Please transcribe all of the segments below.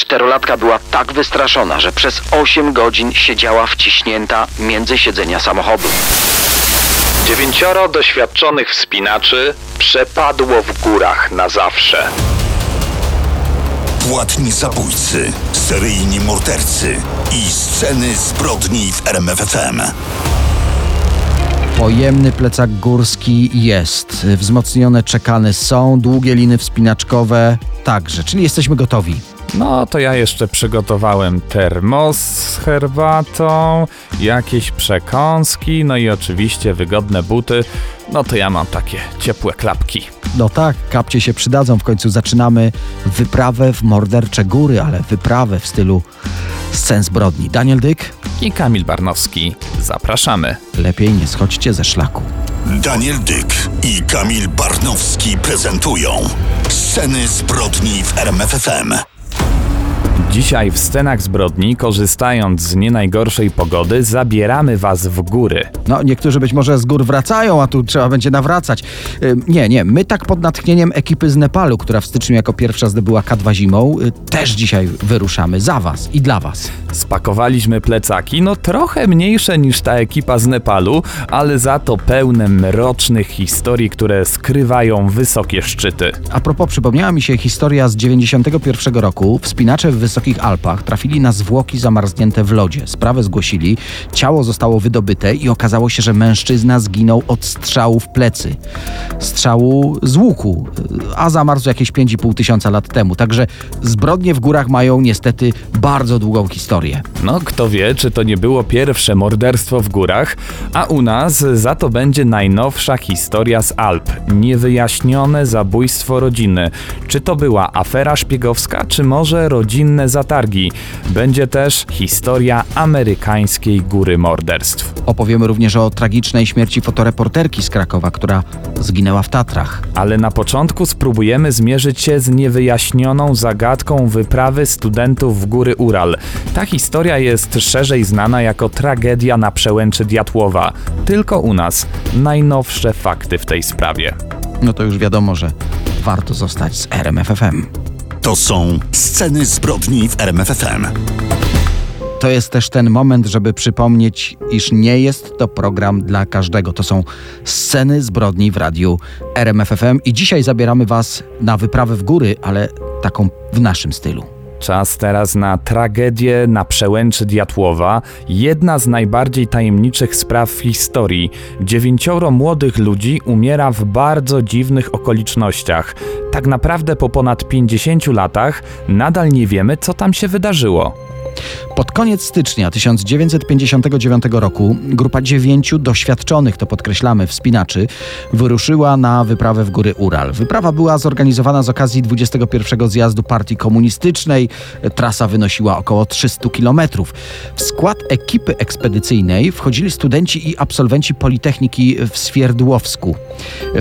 czterolatka była tak wystraszona, że przez 8 godzin siedziała wciśnięta między siedzenia samochodu. Dziewięcioro doświadczonych wspinaczy przepadło w górach na zawsze. Płatni zabójcy, seryjni mordercy i sceny zbrodni w RMFFM. Pojemny plecak górski jest. Wzmocnione czekany są, długie liny wspinaczkowe także, czyli jesteśmy gotowi. No to ja jeszcze przygotowałem termos z herbatą, jakieś przekąski, no i oczywiście wygodne buty. No to ja mam takie ciepłe klapki. No tak, kapcie się przydadzą. W końcu zaczynamy wyprawę w mordercze góry, ale wyprawę w stylu scen zbrodni. Daniel Dyk, I Kamil Barnowski. Zapraszamy. lepiej nie schodźcie ze szlaku. Daniel Dyk i Kamil Barnowski prezentują sceny zbrodni w RMFFM. Dzisiaj w scenach zbrodni, korzystając z nie najgorszej pogody, zabieramy was w góry. No, niektórzy być może z gór wracają, a tu trzeba będzie nawracać. Nie, nie, my tak pod natchnieniem ekipy z Nepalu, która w styczniu jako pierwsza zdobyła K2 zimą, y, też dzisiaj wyruszamy za was i dla was. Spakowaliśmy plecaki, no trochę mniejsze niż ta ekipa z Nepalu, ale za to pełne mrocznych historii, które skrywają wysokie szczyty. A propos, przypomniała mi się historia z 91 roku. Wspinacze w Wysokich Alpach trafili na zwłoki zamarznięte w lodzie. Sprawę zgłosili, ciało zostało wydobyte i okazało się, że mężczyzna zginął od strzału w plecy. Strzału z łuku, a zamarzł jakieś 5,5 tysiąca lat temu. Także zbrodnie w górach mają niestety bardzo długą historię. No, kto wie, czy to nie było pierwsze morderstwo w górach, a u nas za to będzie najnowsza historia z Alp. Niewyjaśnione zabójstwo rodziny. Czy to była afera szpiegowska, czy może rodzinne zatargi? Będzie też historia amerykańskiej góry morderstw. Opowiemy również o tragicznej śmierci fotoreporterki z Krakowa, która zginęła w Tatrach. Ale na początku spróbujemy zmierzyć się z niewyjaśnioną zagadką wyprawy studentów w góry Ural. Ta historia jest szerzej znana jako tragedia na przełęczy Diatłowa. Tylko u nas najnowsze fakty w tej sprawie. No to już wiadomo, że warto zostać z RMFFM. To są sceny zbrodni w RMFFM. To jest też ten moment, żeby przypomnieć, iż nie jest to program dla każdego. To są sceny zbrodni w radiu RMFFM i dzisiaj zabieramy Was na wyprawę w góry, ale taką w naszym stylu. Czas teraz na tragedię na przełęczy Diatłowa, jedna z najbardziej tajemniczych spraw w historii. Dziewięcioro młodych ludzi umiera w bardzo dziwnych okolicznościach. Tak naprawdę po ponad 50 latach nadal nie wiemy, co tam się wydarzyło. Pod koniec stycznia 1959 roku grupa dziewięciu doświadczonych, to podkreślamy, wspinaczy wyruszyła na wyprawę w góry Ural. Wyprawa była zorganizowana z okazji 21 zjazdu partii komunistycznej. Trasa wynosiła około 300 kilometrów. W skład ekipy ekspedycyjnej wchodzili studenci i absolwenci Politechniki w Swierdłowsku.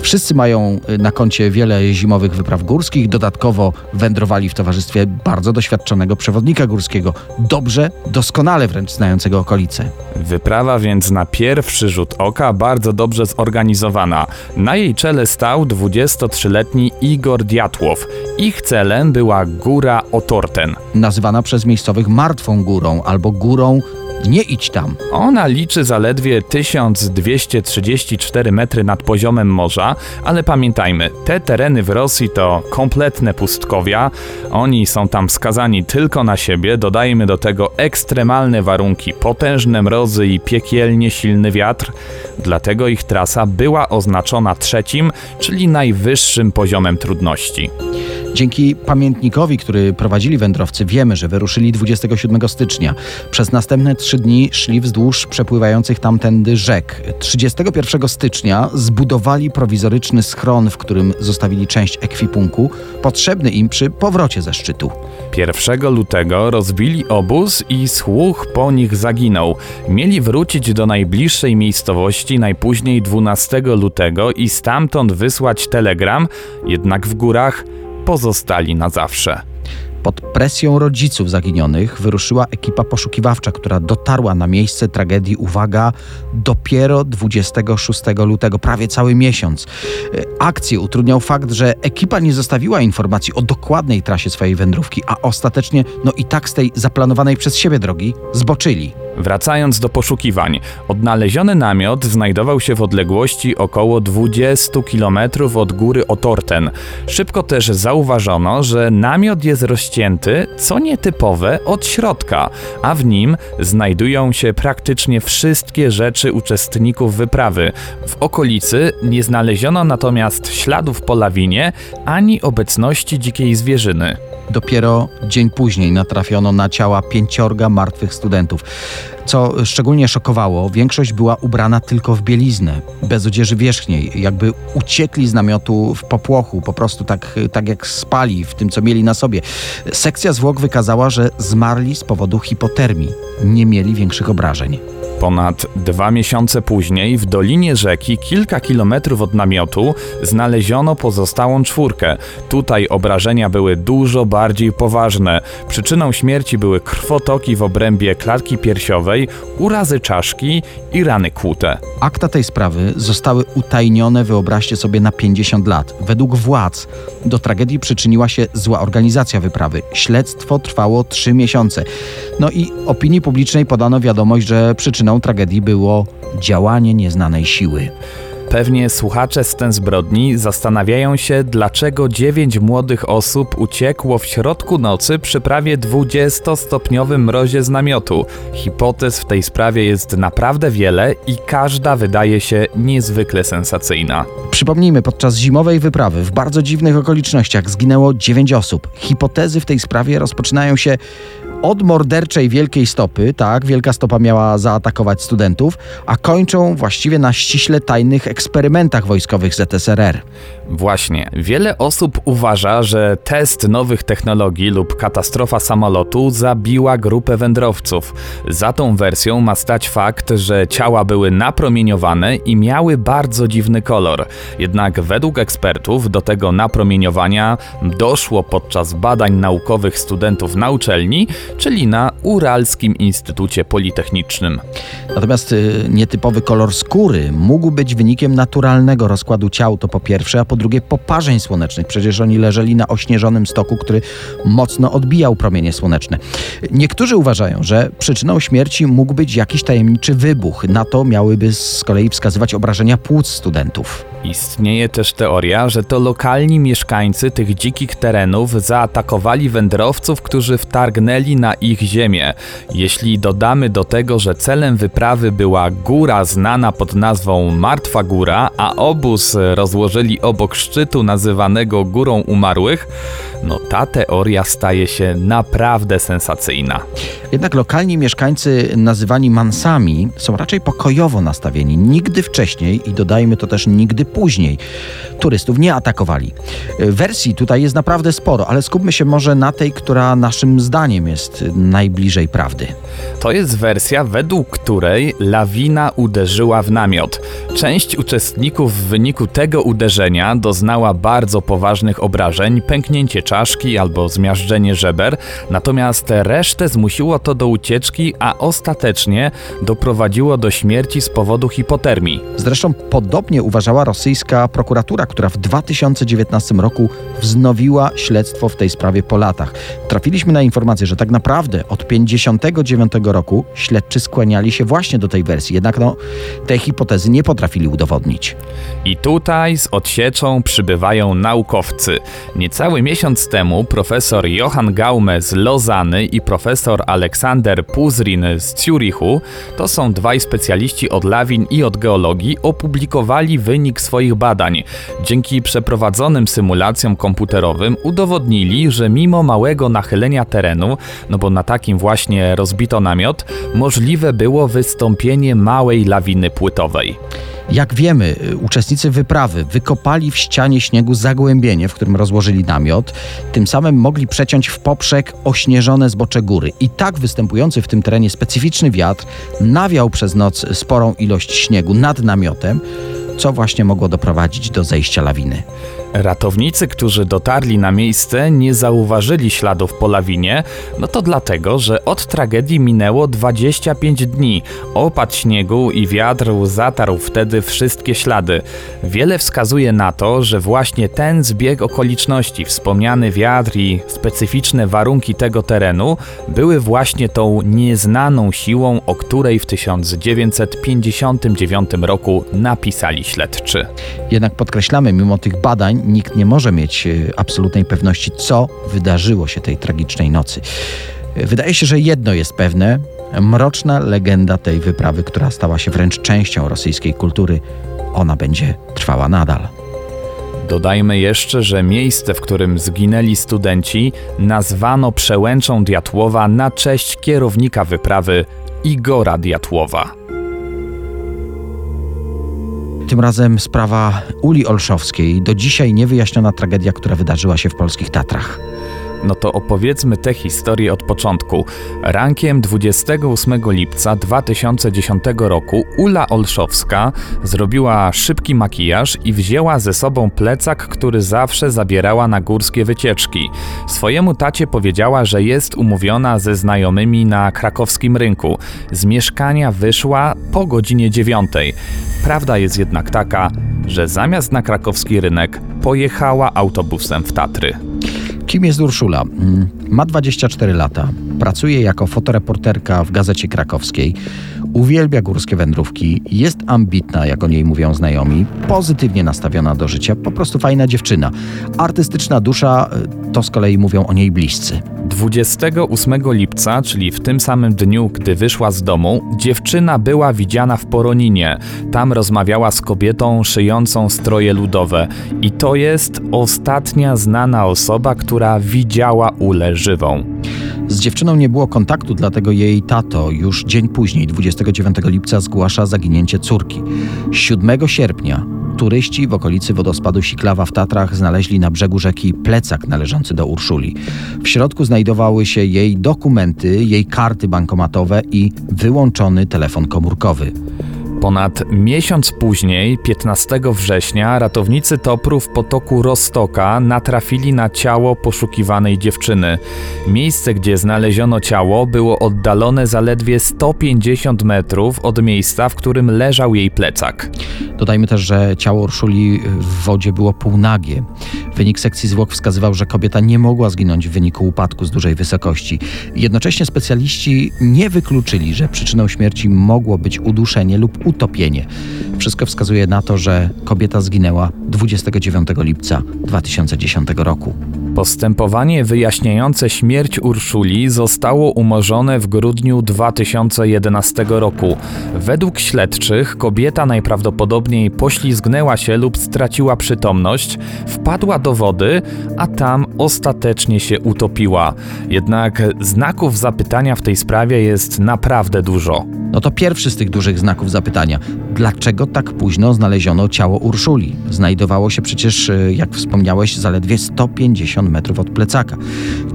Wszyscy mają na koncie wiele zimowych wypraw górskich, dodatkowo wędrowali w towarzystwie bardzo doświadczonego przewodnika górskiego, dobrze, doskonale wręcz znającego okolice. Wyprawa więc na pierwszy rzut oka bardzo dobrze zorganizowana. Na jej czele stał 23-letni Igor Diatłow. Ich celem była góra Otorten. Nazywana przez miejscowych martwą górą albo górą nie idź tam. Ona liczy zaledwie 1234 metry nad poziomem morza, ale pamiętajmy, te tereny w Rosji to kompletne pustkowia. Oni są tam skazani tylko na siebie. Dodajmy do tego ekstremalne warunki, potężne mrozy i piekielnie silny wiatr. Dlatego ich trasa była oznaczona trzecim, czyli najwyższym poziomem trudności. Dzięki pamiętnikowi, który prowadzili wędrowcy, wiemy, że wyruszyli 27 stycznia. Przez następne trzy dni szli wzdłuż przepływających tamtędy rzek. 31 stycznia zbudowali prowizoryczny schron, w którym zostawili część ekwipunku, potrzebny im przy powrocie ze szczytu. 1 lutego rozbili obóz i słuch po nich zaginął. Mieli wrócić do najbliższej miejscowości najpóźniej 12 lutego i stamtąd wysłać telegram, jednak w górach pozostali na zawsze. Pod presją rodziców zaginionych wyruszyła ekipa poszukiwawcza, która dotarła na miejsce tragedii, uwaga, dopiero 26 lutego, prawie cały miesiąc. E, Akcję utrudniał fakt, że ekipa nie zostawiła informacji o dokładnej trasie swojej wędrówki, a ostatecznie, no i tak z tej zaplanowanej przez siebie drogi, zboczyli. Wracając do poszukiwań, odnaleziony namiot znajdował się w odległości około 20 km od góry Otorten. Szybko też zauważono, że namiot jest rozcięty, co nietypowe, od środka, a w nim znajdują się praktycznie wszystkie rzeczy uczestników wyprawy. W okolicy nie znaleziono natomiast śladów po lawinie ani obecności dzikiej zwierzyny. Dopiero dzień później natrafiono na ciała pięciorga martwych studentów. Co szczególnie szokowało, większość była ubrana tylko w bieliznę, bez odzieży wierzchniej, jakby uciekli z namiotu w popłochu, po prostu tak, tak jak spali w tym, co mieli na sobie. Sekcja zwłok wykazała, że zmarli z powodu hipotermii, nie mieli większych obrażeń. Ponad dwa miesiące później w dolinie rzeki, kilka kilometrów od namiotu, znaleziono pozostałą czwórkę. Tutaj obrażenia były dużo bardziej poważne. Przyczyną śmierci były krwotoki w obrębie klatki piersiowej, urazy czaszki i rany kłute. Akta tej sprawy zostały utajnione, wyobraźcie sobie, na 50 lat. Według władz do tragedii przyczyniła się zła organizacja wyprawy. Śledztwo trwało 3 miesiące. No i opinii publicznej podano wiadomość, że przyczyną tragedii było działanie nieznanej siły. Pewnie słuchacze scen zbrodni zastanawiają się, dlaczego dziewięć młodych osób uciekło w środku nocy przy prawie 20-stopniowym mrozie z namiotu. Hipotez w tej sprawie jest naprawdę wiele i każda wydaje się niezwykle sensacyjna. Przypomnijmy, podczas zimowej wyprawy w bardzo dziwnych okolicznościach zginęło 9 osób. Hipotezy w tej sprawie rozpoczynają się od morderczej wielkiej stopy, tak, wielka stopa miała zaatakować studentów, a kończą właściwie na ściśle tajnych eksperymentach wojskowych ZSRR. Właśnie, wiele osób uważa, że test nowych technologii lub katastrofa samolotu zabiła grupę wędrowców. Za tą wersją ma stać fakt, że ciała były napromieniowane i miały bardzo dziwny kolor. Jednak według ekspertów do tego napromieniowania doszło podczas badań naukowych studentów na uczelni, czyli na Uralskim Instytucie Politechnicznym. Natomiast y, nietypowy kolor skóry mógł być wynikiem naturalnego rozkładu ciał, to po pierwsze, a po drugie poparzeń słonecznych. Przecież oni leżeli na ośnieżonym stoku, który mocno odbijał promienie słoneczne. Niektórzy uważają, że przyczyną śmierci mógł być jakiś tajemniczy wybuch. Na to miałyby z kolei wskazywać obrażenia płuc studentów. Istnieje też teoria, że to lokalni mieszkańcy tych dzikich terenów zaatakowali wędrowców, którzy wtargnęli na ich ziemię. Jeśli dodamy do tego, że celem wyprawy była góra znana pod nazwą Martwa Góra, a obóz rozłożyli obok szczytu nazywanego Górą Umarłych, no ta teoria staje się naprawdę sensacyjna. Jednak lokalni mieszkańcy nazywani mansami są raczej pokojowo nastawieni. Nigdy wcześniej i dodajmy to też nigdy później turystów nie atakowali. Wersji tutaj jest naprawdę sporo, ale skupmy się może na tej, która naszym zdaniem jest najbliżej prawdy. To jest wersja, według której lawina uderzyła w namiot. Część uczestników w wyniku tego uderzenia doznała bardzo poważnych obrażeń, pęknięcie czaszki albo zmiażdżenie żeber, natomiast resztę zmusiło to do ucieczki, a ostatecznie doprowadziło do śmierci z powodu hipotermii. Zresztą podobnie uważała rosyjska prokuratura, która w 2019 roku wznowiła śledztwo w tej sprawie po latach. Trafiliśmy na informację, że tak naprawdę od 59 roku śledczy skłaniali się właśnie do tej wersji, jednak no, tej hipotezy nie potrafili udowodnić. I tutaj z odsieczą przybywają naukowcy. Niecały miesiąc temu profesor Johann Gaume z Lozany i profesor Aleksander Puzrin z Zurichu, to są dwaj specjaliści od lawin i od geologii, opublikowali wynik swoich badań. Dzięki przeprowadzonym symulacjom komputerowym udowodnili, że mimo małego nachylenia terenu, no bo na takim właśnie rozbito namiot, możliwe było wystąpienie małej lawiny płytowej. Jak wiemy, y, uczestnicy wyprawy wykopali w ścianie śniegu zagłębienie, w którym rozłożyli namiot. Tym samym mogli przeciąć w poprzek ośnieżone zbocze góry. I tak występujący w tym terenie specyficzny wiatr nawiał przez noc sporą ilość śniegu nad namiotem, co właśnie mogło doprowadzić do zejścia lawiny. Ratownicy, którzy dotarli na miejsce, nie zauważyli śladów po lawinie, no to dlatego, że od tragedii minęło 25 dni. Opad śniegu i wiatr zatarł wtedy wszystkie ślady. Wiele wskazuje na to, że właśnie ten zbieg okoliczności, wspomniany wiatr i specyficzne warunki tego terenu były właśnie tą nieznaną siłą, o której w 1959 roku napisali śledczy. Jednak podkreślamy, mimo tych badań nikt nie może mieć e, absolutnej pewności, co wydarzyło się tej tragicznej nocy. E, Wydaje się, że jedno jest pewne. Mroczna legenda tej wyprawy, która stała się wręcz częścią rosyjskiej kultury, ona będzie trwała nadal. Dodajmy jeszcze, że miejsce, w którym zginęli studenci, nazwano przełęczą Diatłowa na cześć kierownika wyprawy Igora Diatłowa. Tym razem sprawa Uli Olszowskiej, do dzisiaj niewyjaśniona tragedia, która wydarzyła się w polskich Tatrach. No to opowiedzmy tę historię od początku. Rankiem 28 lipca 2010 roku Ula Olszowska zrobiła szybki makijaż i wzięła ze sobą plecak, który zawsze zabierała na górskie wycieczki. Swojemu tacie powiedziała, że jest umówiona ze znajomymi na krakowskim rynku. Z mieszkania wyszła po godzinie 9. Prawda jest jednak taka, że zamiast na krakowski rynek pojechała autobusem w Tatry. Kim jest Urszula? Mm, Ma 24 lata. Pracuje jako fotoreporterka w Gazecie Krakowskiej. Uwielbia górskie wędrówki. Jest ambitna, jak o niej mówią znajomi. Pozytywnie nastawiona do życia. Po prostu fajna dziewczyna. Artystyczna dusza, y, to z kolei mówią o niej bliscy. 28 lipca, czyli w tym samym dniu, gdy wyszła z domu, dziewczyna była widziana w Poroninie. Tam rozmawiała z kobietą szyjącą stroje ludowe. I to jest ostatnia znana osoba, która widziała Ulę żywą. Z dziewczyną nie było kontaktu, dlatego jej tato już dzień później, 29 lipca, zgłasza zaginięcie córki. 7 sierpnia turyści w okolicy wodospadu Siklawa w Tatrach znaleźli na brzegu rzeki plecak należący do Urszuli. W środku znajdowały się jej dokumenty, jej karty bankomatowe i wyłączony telefon komórkowy. Ponad miesiąc później, 15 września, ratownicy Topru w potoku Rostoka natrafili na ciało poszukiwanej dziewczyny. Miejsce, gdzie znaleziono ciało, było oddalone zaledwie 150 metrów od miejsca, w którym leżał jej plecak. Dodajmy też, że ciało Urszuli w wodzie było półnagie. Wynik sekcji zwłok wskazywał, że kobieta nie mogła zginąć w wyniku upadku z dużej wysokości. Jednocześnie specjaliści nie wykluczyli, że przyczyną śmierci mogło być uduszenie lub utopienie. Wszystko wskazuje na to, że kobieta zginęła 29 lipca 2010 roku. Postępowanie wyjaśniające śmierć Urszuli zostało umorzone w grudniu 2011 roku. Według śledczych kobieta najprawdopodobniej poślizgnęła się lub straciła przytomność, wpadła do wody, a tam ostatecznie się utopiła. Jednak znaków zapytania w tej sprawie jest naprawdę dużo. No to pierwszy z tych dużych znaków zapytania. Dlaczego tak późno znaleziono ciało Urszuli? Znajdowało się przecież, y, jak wspomniałeś, zaledwie 150 metrów od plecaka.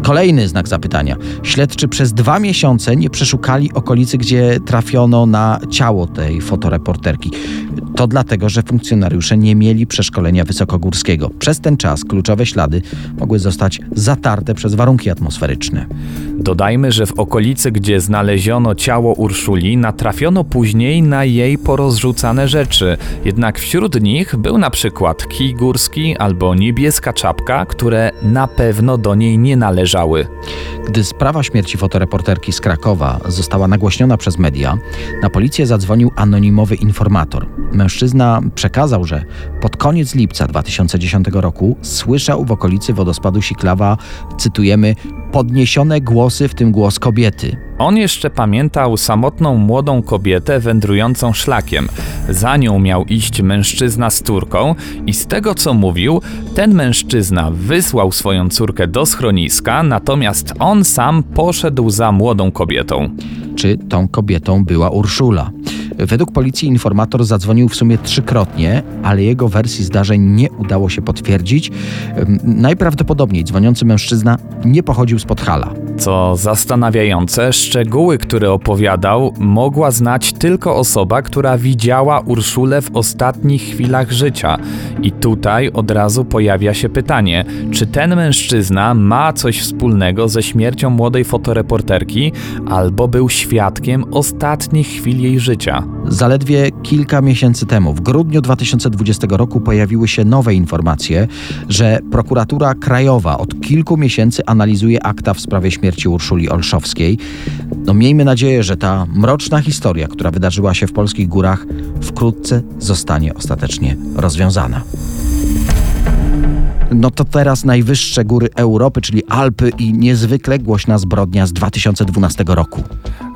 Kolejny znak zapytania. Śledczy przez dwa miesiące nie przeszukali okolicy, gdzie trafiono na ciało tej fotoreporterki. To dlatego, że funkcjonariusze nie mieli przeszkolenia wysokogórskiego. Przez ten czas kluczowe ślady mogły zostać zatarte przez warunki atmosferyczne. Dodajmy, że w okolicy, gdzie znaleziono ciało Urszuli, natrafiono później na jej porozrzucane rzeczy. Jednak wśród nich był na przykład kij górski albo niebieska czapka, które na pewno do niej nie należały. Gdy sprawa śmierci fotoreporterki z Krakowa została nagłośniona przez media, na policję zadzwonił anonimowy informator. Mężczyzna przekazał, że pod koniec lipca 2010 roku słyszał w okolicy wodospadu Siklawa, cytujemy, podniesione głosy, w tym głos kobiety. On jeszcze pamiętał samotną młodą kobietę wędrującą szlakiem. Za nią miał iść mężczyzna z córką i z tego co mówił, ten mężczyzna wysłał swoją córkę do schroniska, natomiast on sam poszedł za młodą kobietą. Czy tą kobietą była Urszula? Według policji informator zadzwonił w sumie trzykrotnie, ale jego wersji zdarzeń nie udało się potwierdzić. Najprawdopodobniej dzwoniący mężczyzna nie pochodził z Podhala. Co zastanawiające, szczegóły, które opowiadał, mogła znać tylko osoba, która widziała Urszulę w ostatnich chwilach życia. I tutaj od razu pojawia się pytanie, czy ten mężczyzna ma coś wspólnego ze śmiercią młodej fotoreporterki, albo był świadkiem ostatnich chwil jej życia. Zaledwie kilka miesięcy temu, w grudniu 2020 roku, pojawiły się nowe informacje, że prokuratura krajowa od kilku miesięcy analizuje akta w sprawie śmierci Urszuli Olszowskiej. No miejmy nadzieję, że ta mroczna historia, która wydarzyła się w polskich górach, wkrótce zostanie ostatecznie rozwiązana. No to teraz najwyższe góry Europy, czyli Alpy i niezwykle głośna zbrodnia z 2012 roku.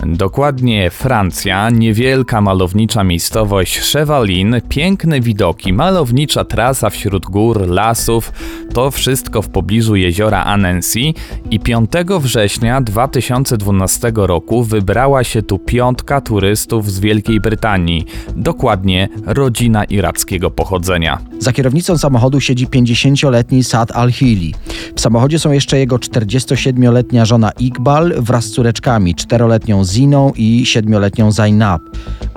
Dokładnie Francja, niewielka malownicza miejscowość Chevalin, piękne widoki, malownicza trasa wśród gór, lasów, to wszystko w pobliżu jeziora Annecy i 5 września 2012 roku wybrała się tu piątka turystów z Wielkiej Brytanii, dokładnie rodzina irackiego pochodzenia. Za kierownicą samochodu siedzi 50-letni Saad Al-Hili. W samochodzie są jeszcze jego 47-letnia żona Iqbal wraz z córeczkami, 4-letnią Ziną i 7-letnią Zainab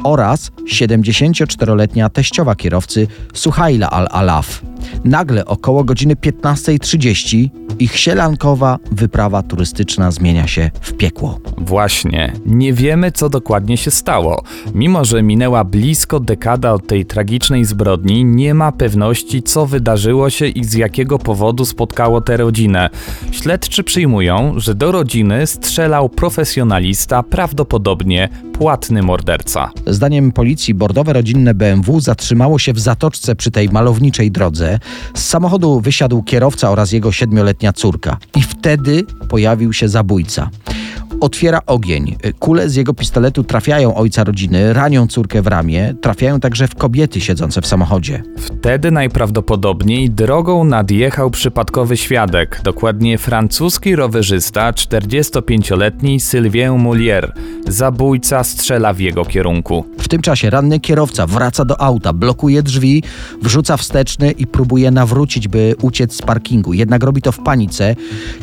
oraz 74-letnia teściowa kierowcy Suhaila Al-Alaf. Nagle około godziny 15.30 ich sielankowa wyprawa turystyczna zmienia się w piekło. Właśnie, nie wiemy co dokładnie się stało. Mimo, że minęła blisko dekada od tej tragicznej zbrodni, nie ma pewności, co wydarzyło się i z jakiego powodu spotkało tę rodzinę. Śledczy przyjmują, że do rodziny strzelał profesjonalista, prawdopodobnie płatny morderca. Zdaniem policji bordowe rodzinne BMW zatrzymało się w zatoczce przy tej malowniczej drodze. Z samochodu wysiadł kierowca oraz jego siedmioletnia córka. I wtedy pojawił się zabójca. Otwiera ogień. Kule z jego pistoletu trafiają ojca rodziny, ranią córkę w ramię, trafiają także w kobiety siedzące w samochodzie. Wtedy najprawdopodobniej drogą nadjechał przypadkowy świadek, dokładnie francuski rowerzysta, 45-letni Sylvien Moulier. Zabójca strzela w jego kierunku. W tym czasie ranny kierowca wraca do auta, blokuje drzwi, wrzuca wsteczny i próbuje nawrócić, by uciec z parkingu. Jednak robi to w panice.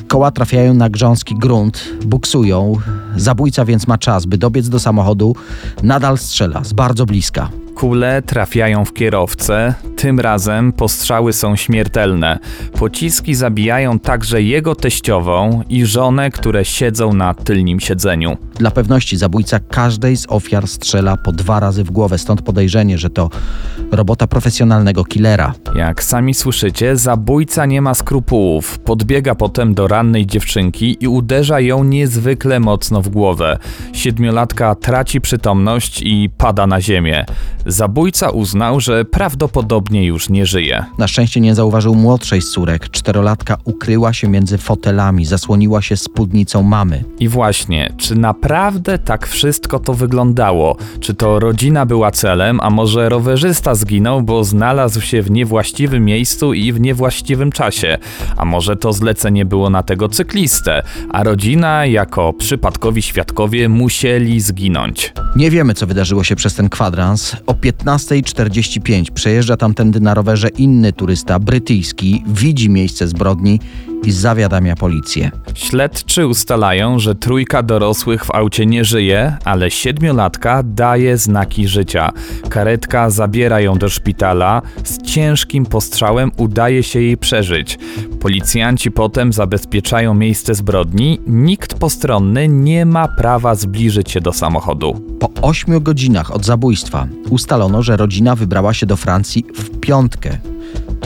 Koła trafiają na grząski grunt, buksują. Zabójca więc ma czas, by dobiec do samochodu. Nadal strzela z bardzo bliska. Kule trafiają w kierowcę, tym razem postrzały są śmiertelne. Pociski zabijają także jego teściową i żonę, które siedzą na tylnym siedzeniu. Dla pewności zabójca każdej z ofiar strzela po dwa razy w głowę, stąd podejrzenie, że to robota profesjonalnego killera. Jak sami słyszycie, zabójca nie ma skrupułów. Podbiega potem do rannej dziewczynki i uderza ją niezwykle mocno w głowę. Siedmiolatka traci przytomność i pada na ziemię. Zabójca uznał, że prawdopodobnie już nie żyje. Na szczęście nie zauważył młodszej z córek. Czterolatka ukryła się między fotelami, zasłoniła się spódnicą mamy. I właśnie, czy naprawdę tak wszystko to wyglądało? Czy to rodzina była celem, a może rowerzysta zginął, bo znalazł się w niewłaściwym miejscu i w niewłaściwym czasie? A może to zlecenie było na tego cyklistę, a rodzina jako przypadkowi świadkowie musieli zginąć? Nie wiemy, co wydarzyło się przez ten kwadrans. O 15.45 przejeżdża tamtędy na rowerze inny turysta, brytyjski, widzi miejsce zbrodni i zawiadamia policję. Śledczy ustalają, że trójka dorosłych w aucie nie żyje, ale siedmiolatka daje znaki życia. Karetka zabiera ją do szpitala, z ciężkim postrzałem udaje się jej przeżyć. Policjanci potem zabezpieczają miejsce zbrodni, nikt postronny nie ma prawa zbliżyć się do samochodu. Po 8 godzinach od zabójstwa ustalono, że rodzina wybrała się do Francji w piątkę.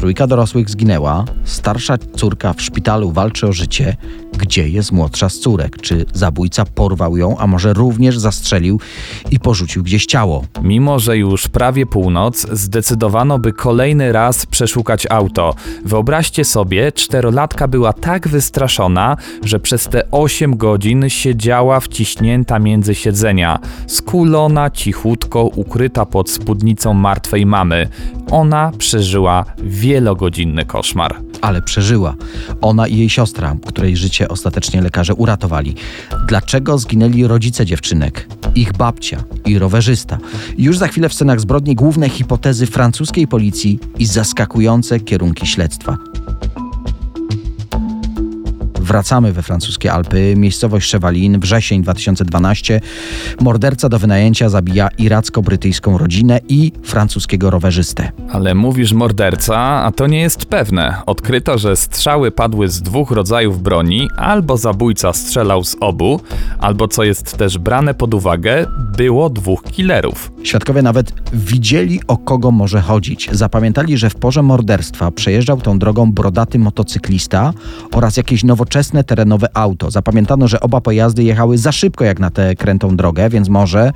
Trójka dorosłych zginęła, starsza córka w szpitalu walczy o życie. Gdzie jest młodsza z córek? Czy zabójca porwał ją, a może również zastrzelił i porzucił gdzieś ciało? Mimo, że już prawie północ, zdecydowano, by kolejny raz przeszukać auto. Wyobraźcie sobie, czterolatka była tak wystraszona, że przez te 8 godzin siedziała wciśnięta między siedzenia, skulona, cichutko, ukryta pod spódnicą martwej mamy. Ona przeżyła wielogodzinny koszmar. Ale przeżyła. Ona i jej siostra, której życie ostatecznie lekarze uratowali. Dlaczego zginęli rodzice dziewczynek? Ich babcia i rowerzysta. Już za chwilę w scenach zbrodni główne hipotezy francuskiej policji i zaskakujące kierunki śledztwa. Wracamy we francuskie Alpy, miejscowość Chevalin, wrzesień 2012. Morderca do wynajęcia zabija iracko-brytyjską rodzinę i francuskiego rowerzystę. Ale mówisz morderca, a to nie jest pewne. Odkryto, że strzały padły z dwóch rodzajów broni, albo zabójca strzelał z obu, albo co jest też brane pod uwagę, było dwóch killerów. Świadkowie nawet widzieli, o kogo może chodzić. Zapamiętali, że w porze morderstwa przejeżdżał tą drogą brodaty motocyklista oraz jakieś nowoczesne terenowe auto. Zapamiętano, że oba pojazdy jechały za szybko jak na tę krętą drogę, więc może,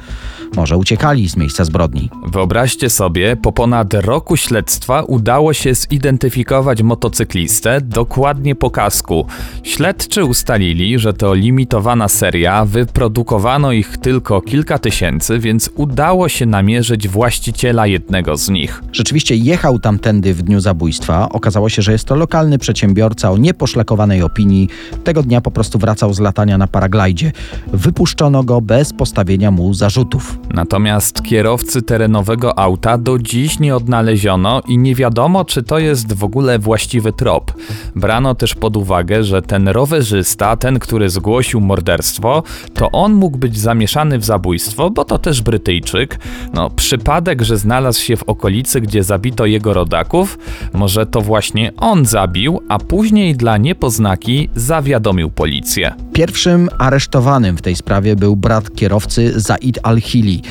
może uciekali z miejsca zbrodni. Wyobraźcie sobie, po ponad roku śledztwa udało się zidentyfikować motocyklistę dokładnie po kasku. Śledczy ustalili, że to limitowana seria, wyprodukowano ich tylko kilka tysięcy, więc udało się namierzyć właściciela jednego z nich. Rzeczywiście jechał tamtędy w dniu zabójstwa. Okazało się, że jest to lokalny przedsiębiorca o nieposzlakowanej opinii. Tego dnia po prostu wracał z latania na paraglajdzie. Wypuszczono go bez postawienia mu zarzutów. Natomiast kierowcy terenowego auta do dziś nie odnaleziono i nie wiadomo, czy to jest w ogóle właściwy trop. Brano też pod uwagę, że ten rowerzysta, ten, który zgłosił morderstwo, to on mógł być zamieszany w zabójstwo, bo to też Brytyjczyk. No, przypadek, że znalazł się w okolicy, gdzie zabito jego rodaków, może to właśnie on zabił, a później dla niepoznaki zawiadomił policję. Pierwszym aresztowanym w tej sprawie był brat kierowcy Zaid al-Hili.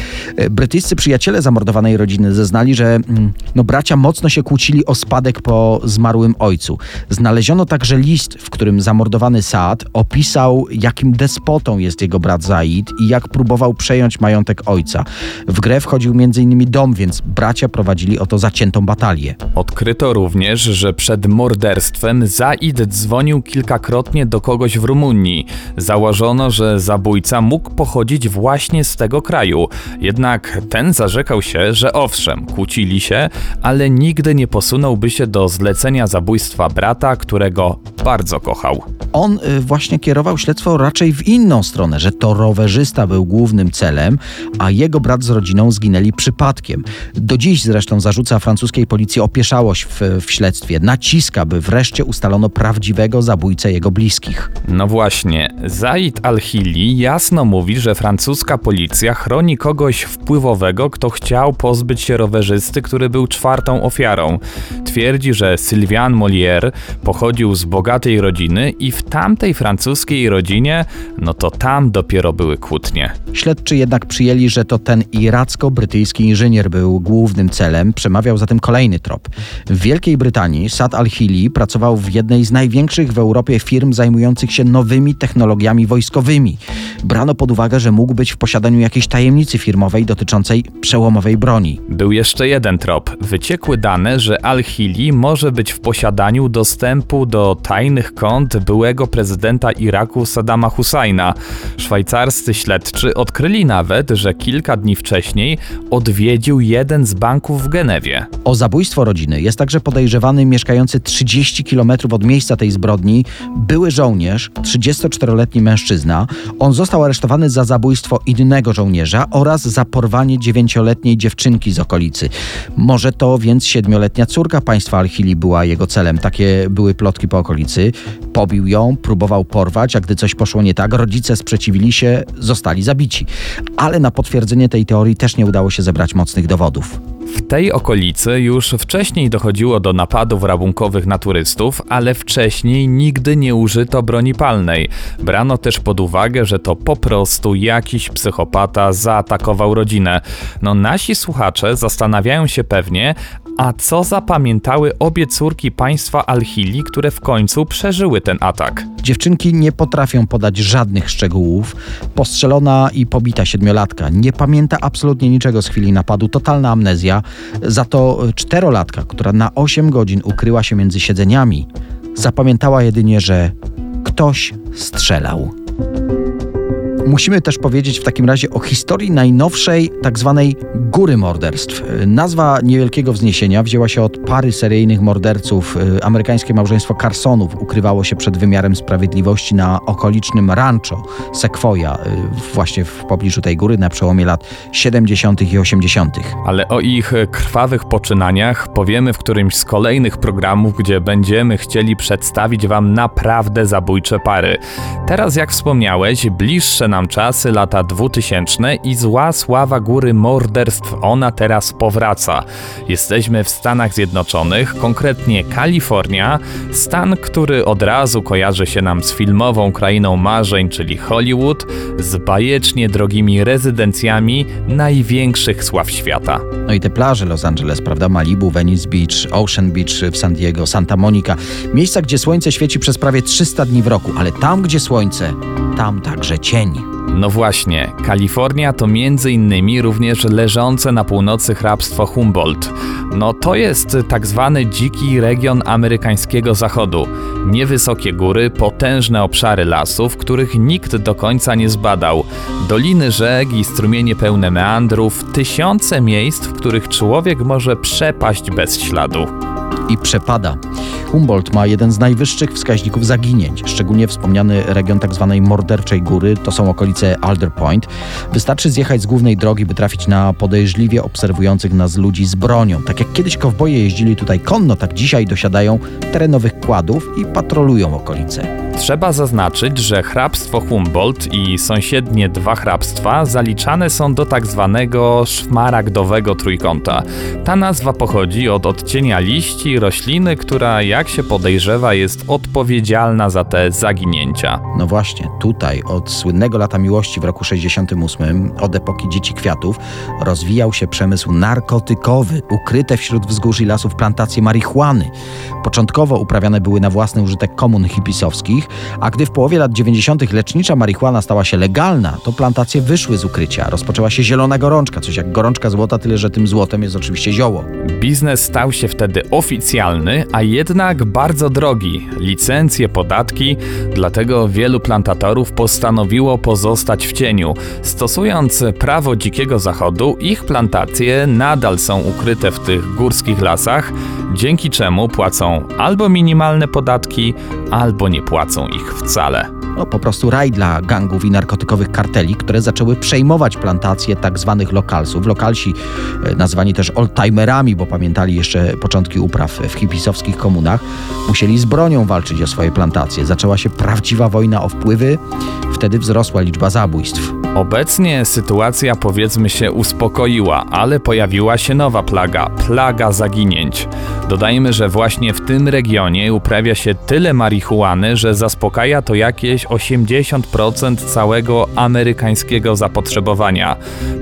Brytyjscy przyjaciele zamordowanej rodziny zeznali, że mm, no, bracia mocno się kłócili o spadek po zmarłym ojcu. Znaleziono także list, w którym zamordowany Saad opisał, jakim despotą jest jego brat Zaid i jak próbował przejąć majątek ojca. W grę wchodził m.in. dom, więc bracia prowadzili o to zaciętą batalię. Odkryto również, że przed morderstwem Zaid dzwonił kilkakrotnie do kogoś w Rumunii. Założono, że zabójca mógł pochodzić właśnie z tego kraju. Jednak ten zarzekał się, że owszem, kłócili się, ale nigdy nie posunąłby się do zlecenia zabójstwa brata, którego bardzo kochał. On y, właśnie kierował śledztwo raczej w inną stronę, że to rowerzysta był głównym celem, a jego brat z rodziną zginęli przypadkiem. Do dziś zresztą zarzuca francuskiej policji opieszałość w, w śledztwie. Naciska, by wreszcie ustalono prawdziwego zabójcę jego bliskich. No właśnie, Zaid al-Hili jasno mówi, że francuska policja chroni kogoś wpływowego, kto chciał pozbyć się rowerzysty, który był czwartą ofiarą. Twierdzi, że Sylvian Molière pochodził z bogatej rodziny i w tamtej francuskiej rodzinie, no to tam dopiero były kłótnie. Śledczy jednak przyjęli, że to ten iracko-brytyjski inżynier był głównym celem, przemawiał zatem kolejny trop. W Wielkiej Brytanii Sad al-Hili pracował w jednej z największych w Europie firm zajmujących się nowymi technologiami wojskowymi. Brano pod uwagę, że mógł być w posiadaniu jakiejś tajemnicy firmowej dotyczącej przełomowej broni. Był jeszcze jeden trop. Wyciekły dane, że Al-Hili może być w posiadaniu dostępu do tajnych kont byłego prezydenta Iraku Saddama Husajna. Szwajcarscy śledczy odkryli nawet, że kilka dni wcześniej odwiedził jeden z banków w Genewie. O zabójstwo rodziny jest także podejrzewany mieszkający 30 km od miejsca tej zbrodni były żołnierz, 34-letni mężczyzna. On został aresztowany za zabójstwo innego żołnierza oraz za porwanie 9-letniej dziewczynki z okolicy. Może to więc siedmioletnia córka państwa Al-Hili była jego celem. Takie były plotki po okolicy. Pobił ją, próbował porwać, a gdy coś poszło nie tak, rodzice sprzeciwili się, zostali zabici. Ale na potwierdzenie tej teorii też nie udało się zebrać mocnych dowodów. W tej okolicy już wcześniej dochodziło do napadów rabunkowych na turystów, ale wcześniej nigdy nie użyto broni palnej. Brano też pod uwagę, że to po prostu jakiś psychopata zaatakował rodzinę. No nasi słuchacze zastanawiają się pewnie, a co zapamiętały obie córki państwa Al-Hili, które w końcu przeżyły ten atak? Dziewczynki nie potrafią podać żadnych szczegółów. Postrzelona i pobita siedmiolatka nie pamięta absolutnie niczego z chwili napadu, totalna amnezja. Za to czterolatka, która na 8 godzin ukryła się między siedzeniami, zapamiętała jedynie, że ktoś strzelał. Musimy też powiedzieć w takim razie o historii najnowszej tak zwanej góry morderstw. Nazwa niewielkiego wzniesienia wzięła się od pary seryjnych morderców. Amerykańskie małżeństwo Carsonów ukrywało się przed wymiarem sprawiedliwości na okolicznym rancho Sequoia, właśnie w pobliżu tej góry na przełomie lat 70. i 80. Ale o ich krwawych poczynaniach powiemy w którymś z kolejnych programów, gdzie będziemy chcieli przedstawić Wam naprawdę zabójcze pary. Teraz, jak wspomniałeś, bliższe nam czasy, lata 2000 i zła sława góry morderstw, ona teraz powraca. Jesteśmy w Stanach Zjednoczonych, konkretnie Kalifornia, stan, który od razu kojarzy się nam z filmową krainą marzeń, czyli Hollywood, z bajecznie drogimi rezydencjami największych sław świata. No i te plaże Los Angeles, prawda? Malibu, Venice Beach, Ocean Beach w San Diego, Santa Monica. Miejsca, gdzie słońce świeci przez prawie 300 dni w roku, ale tam, gdzie słońce, tam także cień. No właśnie, Kalifornia to między innymi również leżące na północy hrabstwo Humboldt. No to jest tak zwany dziki region amerykańskiego zachodu. Niewysokie góry, potężne obszary lasów, których nikt do końca nie zbadał. Doliny rzek i strumienie pełne meandrów, tysiące miejsc, w których człowiek może przepaść bez śladu i przepada. Humboldt ma jeden z najwyższych wskaźników zaginięć, szczególnie wspomniany region tzw. Tak morderczej góry, to są okolice Alder Point. Wystarczy zjechać z głównej drogi, by trafić na podejrzliwie obserwujących nas ludzi z bronią. Tak jak kiedyś kowboje jeździli tutaj konno, tak dzisiaj dosiadają terenowych kładów i patrolują okolice. Trzeba zaznaczyć, że hrabstwo Humboldt i sąsiednie dwa hrabstwa zaliczane są do tak zwanego szmaragdowego trójkąta. Ta nazwa pochodzi od odcienia liści rośliny, która jak się podejrzewa jest odpowiedzialna za te zaginięcia. No właśnie, tutaj od słynnego lata miłości w roku 68, od epoki dzieci kwiatów, rozwijał się przemysł narkotykowy, ukryte wśród wzgórz i lasów plantacje marihuany. Początkowo uprawiane były na własny użytek komun hipisowskich, a gdy w połowie lat 90. lecznicza marihuana stała się legalna, to plantacje wyszły z ukrycia. Rozpoczęła się zielona gorączka, coś jak gorączka złota, tyle że tym złotem jest oczywiście zioło. Biznes stał się wtedy oficjalny, a jednak bardzo drogi. Licencje, podatki, dlatego wielu plantatorów postanowiło pozostać w cieniu. Stosując prawo dzikiego zachodu, ich plantacje nadal są ukryte w tych górskich lasach, dzięki czemu płacą albo minimalne podatki, albo nie płacą ich wcale. No, po prostu raj dla gangów i narkotykowych karteli, które zaczęły przejmować plantacje tak zwanych lokalsów. Lokalsi, e, nazwani też oldtimerami, bo pamiętali jeszcze początki upraw w hipisowskich komunach, musieli z bronią walczyć o swoje plantacje. Zaczęła się prawdziwa wojna o wpływy, wtedy wzrosła liczba zabójstw. Obecnie sytuacja powiedzmy się uspokoiła, ale pojawiła się nowa plaga plaga zaginięć. Dodajmy, że właśnie w tym regionie uprawia się tyle marihuany, że zaspokaja to jakieś 80% całego amerykańskiego zapotrzebowania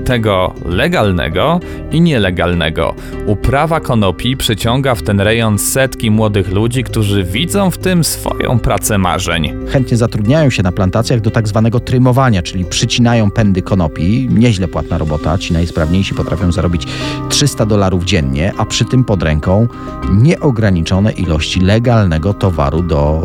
tego legalnego i nielegalnego. Uprawa konopi przyciąga w ten rejon setki młodych ludzi, którzy widzą w tym swoją pracę marzeń. Chętnie zatrudniają się na plantacjach do tak zwanego trymowania, czyli przycinają pędy konopi. Nieźle płatna robota, ci najsprawniejsi potrafią zarobić 300 dolarów dziennie, a przy tym pod ręką nieograniczone ilości legalnego towaru do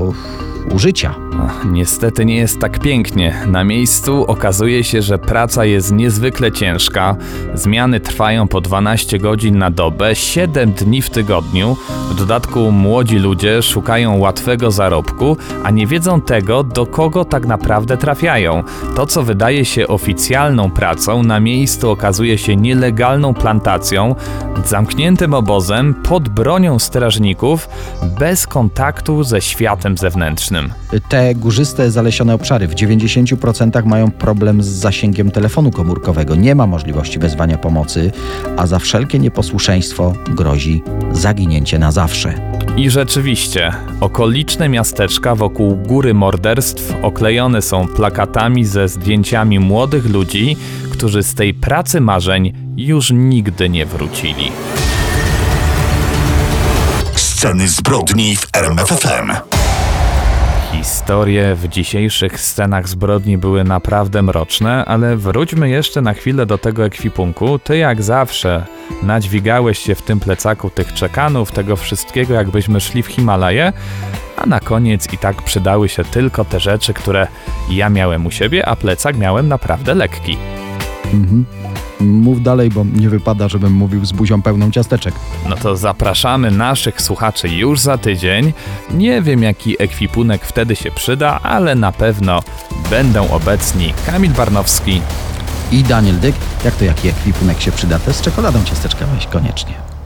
użycia. Niestety nie jest tak pięknie. Na miejscu okazuje się, że praca jest niezwykle ciężka. Zmiany trwają po 12 godzin na dobę, 7 dni w tygodniu. W dodatku młodzi ludzie szukają łatwego zarobku, a nie wiedzą tego, do kogo tak naprawdę trafiają. To, co wydaje się oficjalną pracą, na miejscu okazuje się nielegalną plantacją, zamkniętym obozem pod bronią strażników, bez kontaktu ze światem zewnętrznym. Te górzyste, zalesione obszary w 90% mają problem z zasięgiem telefonu komórkowego. Nie ma możliwości wezwania pomocy, a za wszelkie nieposłuszeństwo grozi zaginięcie na zawsze. I rzeczywiście, okoliczne miasteczka wokół góry morderstw oklejone są plakatami ze zdjęciami młodych ludzi, którzy z tej pracy marzeń już nigdy nie wrócili. Sceny zbrodni w RMFFM. Historie w dzisiejszych scenach zbrodni były naprawdę mroczne, ale wróćmy jeszcze na chwilę do tego ekwipunku. Ty jak zawsze nadźwigałeś się w tym plecaku tych czekanów, tego wszystkiego, jakbyśmy szli w Himalaje, a na koniec i tak przydały się tylko te rzeczy, które ja miałem u siebie, a plecak miałem naprawdę lekki. Mów dalej, bo nie wypada, żebym mówił z buzią pełną ciasteczek. No to zapraszamy naszych słuchaczy już za tydzień. Nie wiem jaki ekwipunek wtedy się przyda, ale na pewno będą obecni Kamil Barnowski I Daniel Dyk, jak to jaki ekwipunek się przyda? To z czekoladą ciasteczka weź koniecznie.